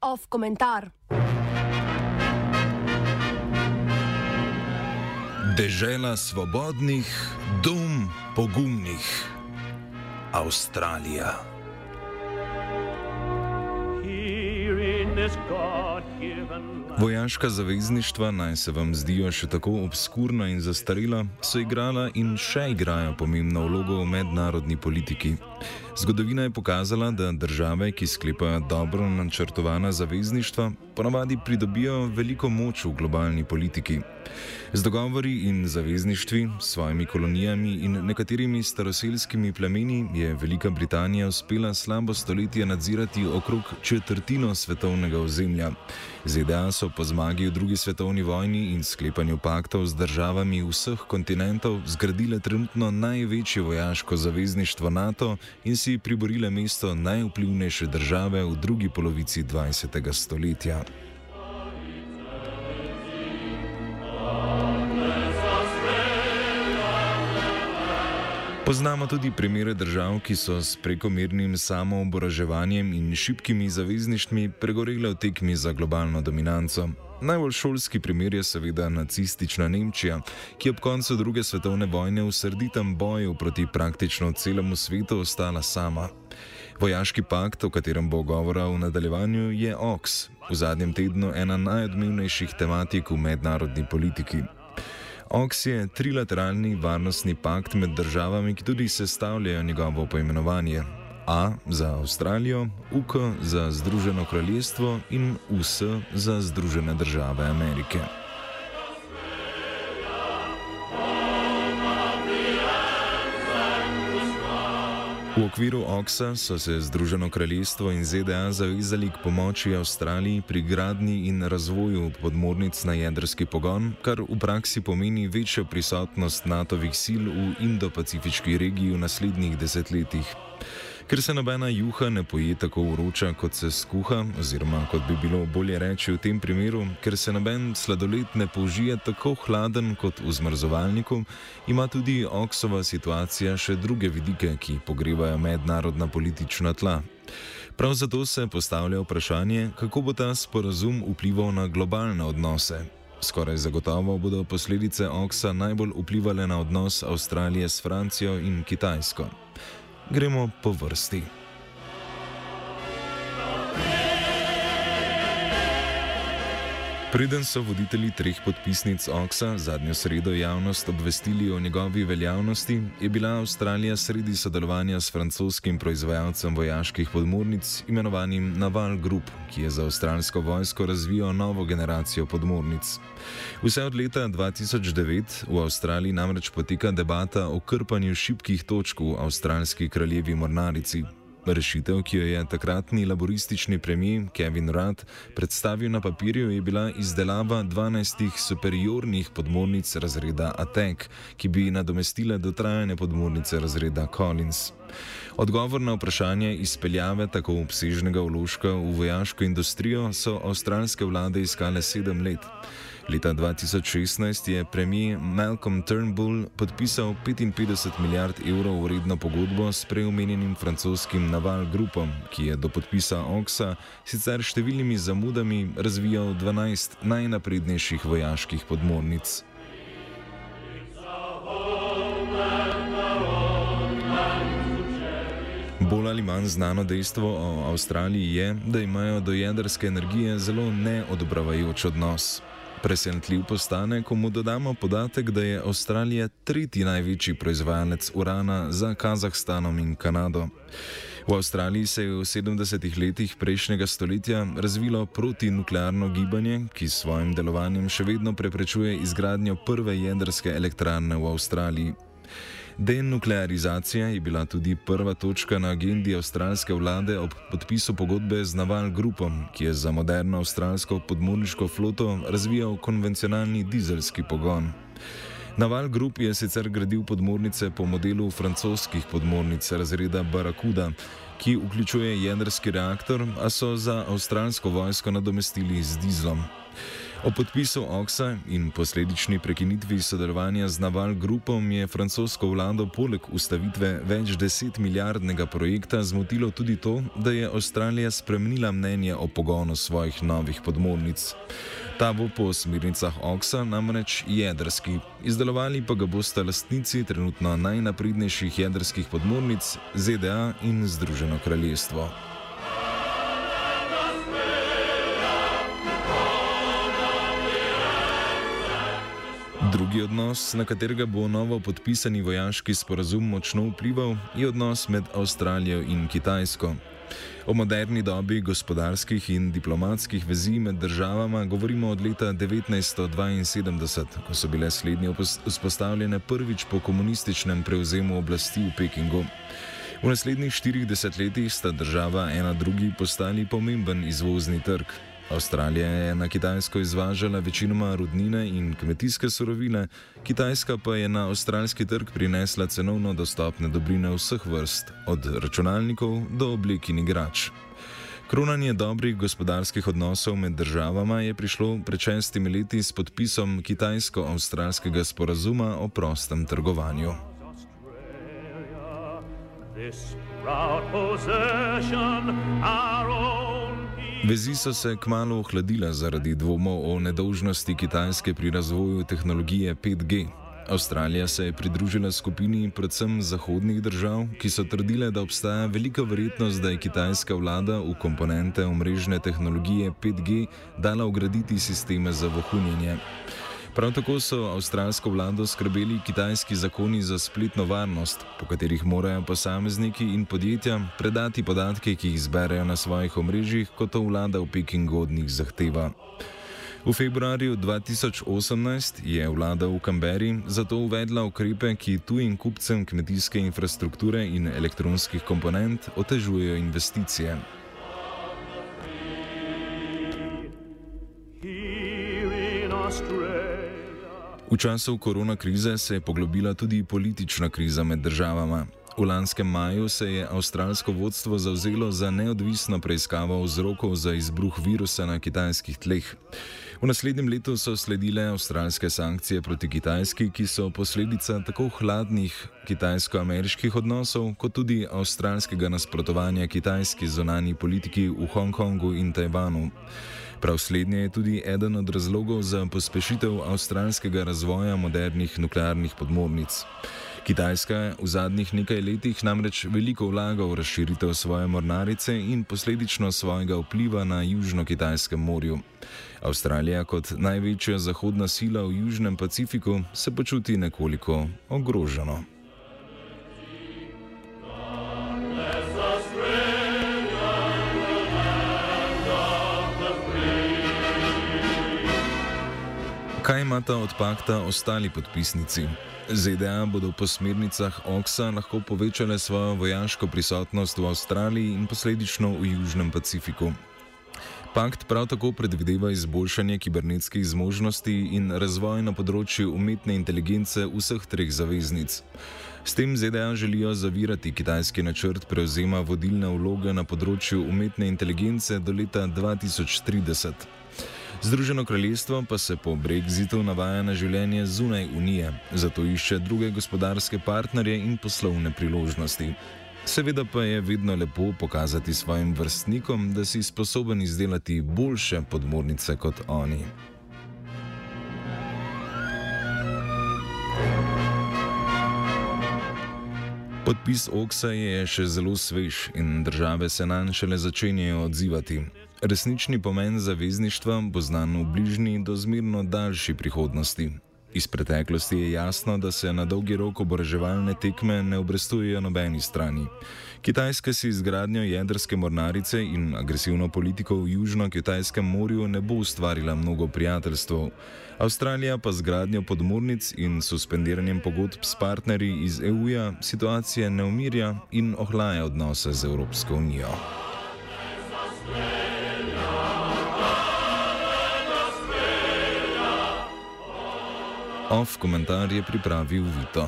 Off komentar. Dežela svobodnih, dom pogumnih, Avstralija. Vojaška zavezništva, naj se vam zdijo še tako obskurna in zastarela, so igrala in še igrajo pomembno vlogo v mednarodni politiki. Zgodovina je pokazala, da države, ki sklepajo dobro načrtovana zavezništva, ponavadi pridobijo veliko moč v globalni politiki. Z dogovori in zavezništvi, svojimi kolonijami in nekaterimi staroseljskimi plemeni je Velika Britanija uspela slabo stoletje nadzirati okrog četrtino svetovnega ozemlja. ZDA so po zmagi v drugi svetovni vojni in sklepanju paktov z državami vseh kontinentov zgradile trenutno največje vojaško zavezništvo NATO in si priborile mesto najvplivnejše države v drugi polovici 20. stoletja. Poznamo tudi primere držav, ki so s prekomernim samooboraževanjem in šibkimi zavezništvi pregorele v tekmi za globalno dominanco. Najbolj šolski primer je seveda nacistična Nemčija, ki je ob koncu druge svetovne vojne v srditem boju proti praktično celemu svetu ostala sama. Vojaški pakt, o katerem bo govora v nadaljevanju, je OX, v zadnjem tednu ena najodmevnejših tematik v mednarodni politiki. OX je trilateralni varnostni pakt med državami, ki tudi sestavljajo njegovo poimenovanje. A za Avstralijo, UK za Združeno kraljestvo in US za Združene države Amerike. V okviru OXA so se Združeno kraljestvo in ZDA zavezali k pomoči Avstraliji pri gradnji in razvoju podmornic na jedrski pogon, kar v praksi pomeni večjo prisotnost NATO-vih sil v Indo-Pacifiški regiji v naslednjih desetletjih. Ker se nobena juha ne poje tako vroča, kot se skuha, oziroma kot bi bilo bolje reči v tem primeru, ker se noben sladoled ne použije tako hladen kot v zmrzovalniku, ima tudi oksova situacija še druge vidike, ki pogrevajo mednarodna politična tla. Prav zato se postavlja vprašanje, kako bo ta sporazum vplival na globalne odnose. Skoraj zagotovo bodo posledice oksa najbolj vplivali na odnos Avstralije s Francijo in Kitajsko gremo po vrsti. Preden so voditelji treh podpisnic OXA zadnjo sredo javnost obvestili o njegovi veljavnosti, je bila Avstralija sredi sodelovanja s francoskim proizvajalcem vojaških podmornic imenovanim Naval Group, ki je za avstralsko vojsko razvijal novo generacijo podmornic. Vse od leta 2009 v Avstraliji namreč poteka debata o krpanju šibkih točk v avstralski kraljevi mornarici, Rešitev, ki jo je takratni laboristični premijer Kevin Rudd predstavil na papirju, je bila izdelava 12 superiornih podmornic razreda Atek, ki bi nadomestile dotrajane podmornice razreda Collins. Odgovor na vprašanje izpeljave tako obsežnega vložka v vojaško industrijo so avstralske vlade iskale sedem let. Leta 2016 je premijer Malcolm Turnbull podpisal 55 milijard evrov vredno pogodbo s preomenjenim francoskim Naval Groupom, ki je do podpisa OXA sicer številnimi zamudami razvijal 12 najnaprednejših vojaških podmornic. Bolj ali manj znano dejstvo o Avstraliji je, da imajo do jedrske energije zelo neodobravajoč odnos. Presenetljiv postane, ko mu dodamo podatek, da je Avstralija tretji največji proizvajalec urana za Kazahstanom in Kanado. V Avstraliji se je v 70-ih letih prejšnjega stoletja razvilo protinuklearno gibanje, ki s svojim delovanjem še vedno preprečuje izgradnjo prve jedrske elektrarne v Avstraliji. Denuklearizacija je bila tudi prva točka na agendi avstralske vlade ob podpisu pogodbe z Naval Groupom, ki je za moderno avstralsko podmorniško floto razvijal konvencionalni dizelski pogon. Naval Group je sicer gradil podmornice po modelu francoskih podmornic razreda Barracuda, ki vključuje jedrski reaktor, a so za avstralsko vojsko nadomestili z dizlom. O podpisu OXA in posledični prekinitvi sodelovanja z Naval grupom je francosko vlado poleg ustavitve več deset milijardnega projekta zmotilo tudi to, da je Avstralija spremenila mnenje o pogonu svojih novih podmornic. Ta bo po smernicah OXA namreč jedrski, izdelovali pa ga boste lastnici trenutno najnaprednejših jedrskih podmornic ZDA in Združeno kraljestvo. Drugi odnos, na katerega bo novo podpisani vojaški sporazum močno vplival, je odnos med Avstralijo in Kitajsko. O moderni dobi gospodarskih in diplomatskih vezi med državama govorimo od leta 1972, ko so bile slednje vzpostavljene prvič po komunističnem prevzemu oblasti v Pekingu. V naslednjih štirih desetletjih sta država ena drugi postali pomemben izvozni trg. Avstralija je na Kitajsko izvažala večinoma rudnine in kmetijske surovine, Kitajska pa je na avstralski trg prinesla cenovno dostopne dobrine vseh vrst, od računalnikov do oblik in igrač. Kronanje dobrih gospodarskih odnosov med državama je prišlo pred šestimi leti s podpisom kitajsko-avstralskega sporazuma o prostem trgovanju. This proud possession, our own. Vezi so se kmalo ohladile zaradi dvomov o nedolžnosti Kitajske pri razvoju tehnologije 5G. Avstralija se je pridružila skupini predvsem zahodnih držav, ki so trdile, da obstaja velika verjetnost, da je kitajska vlada v komponente omrežne tehnologije 5G dala ugraditi sisteme za vohunjenje. Prav tako so avstralsko vlado skrbeli kitajski zakoni za spletno varnost, po katerih morajo posamezniki in podjetja predati podatke, ki jih zberejo na svojih omrežjih, kot to vlada v Pekingu od njih zahteva. V februarju 2018 je vlada v Kamberi zato uvedla ukrepe, ki tujim kupcem kmetijske infrastrukture in elektronskih komponent otežujejo investicije. V času korona krize se je poglobila tudi politična kriza med državama. V lanskem maju se je avstralsko vodstvo zavzelo za neodvisno preiskavo vzrokov za izbruh virusa na kitajskih tleh. V naslednjem letu so sledile avstralske sankcije proti Kitajski, ki so posledica tako hladnih kitajsko-ameriških odnosov, kot tudi avstralskega nasprotovanja kitajski zonani politiki v Hongkongu in Tajvanu. Prav slednje je tudi eden od razlogov za pospešitev avstralskega razvoja modernih nuklearnih podmornic. Kitajska je v zadnjih nekaj letih namreč veliko vlaga v razširitev svoje mornarice in posledično svojega vpliva na Južno-Kitajskem morju. Avstralija kot največja zahodna sila v Južnem Pacifiku se počuti nekoliko ogroženo. Kaj imata od pakta ostali podpisnici? ZDA bodo po smernicah OXA lahko povečale svojo vojaško prisotnost v Avstraliji in posledično v Južnem Pacifiku. Pakt prav tako predvideva izboljšanje kibernetskih zmožnosti in razvoj na področju umetne inteligence vseh treh zaveznic. S tem ZDA želijo zavirati kitajski načrt prevzema vodilne vloge na področju umetne inteligence do leta 2030. Združeno kraljestvo pa se po brexitu navaja na življenje zunaj Unije, zato išče druge gospodarske partnerje in poslovne priložnosti. Seveda pa je vedno lepo pokazati svojim vrstnikom, da si sposoben izdelati boljše podmornice kot oni. Podpis Oksa je še zelo svež in države se na njega šele začenjajo odzivati. Resnični pomen zavezništva bo znan v bližnji do zmerno daljši prihodnosti. Iz preteklosti je jasno, da se na dolgi rok oboraževalne tekme ne obrestujejo nobeni strani. Kitajska si izgradnjo jedrske mornarice in agresivno politiko v Južno-Kitajskem morju ne bo ustvarila mnogo prijateljstv. Avstralija pa z gradnjo podmornic in suspendiranjem pogodb s partnerji iz EU-ja situacije ne umirja in ohlaja odnose z Evropsko unijo. Off komentar je pripravil Vito.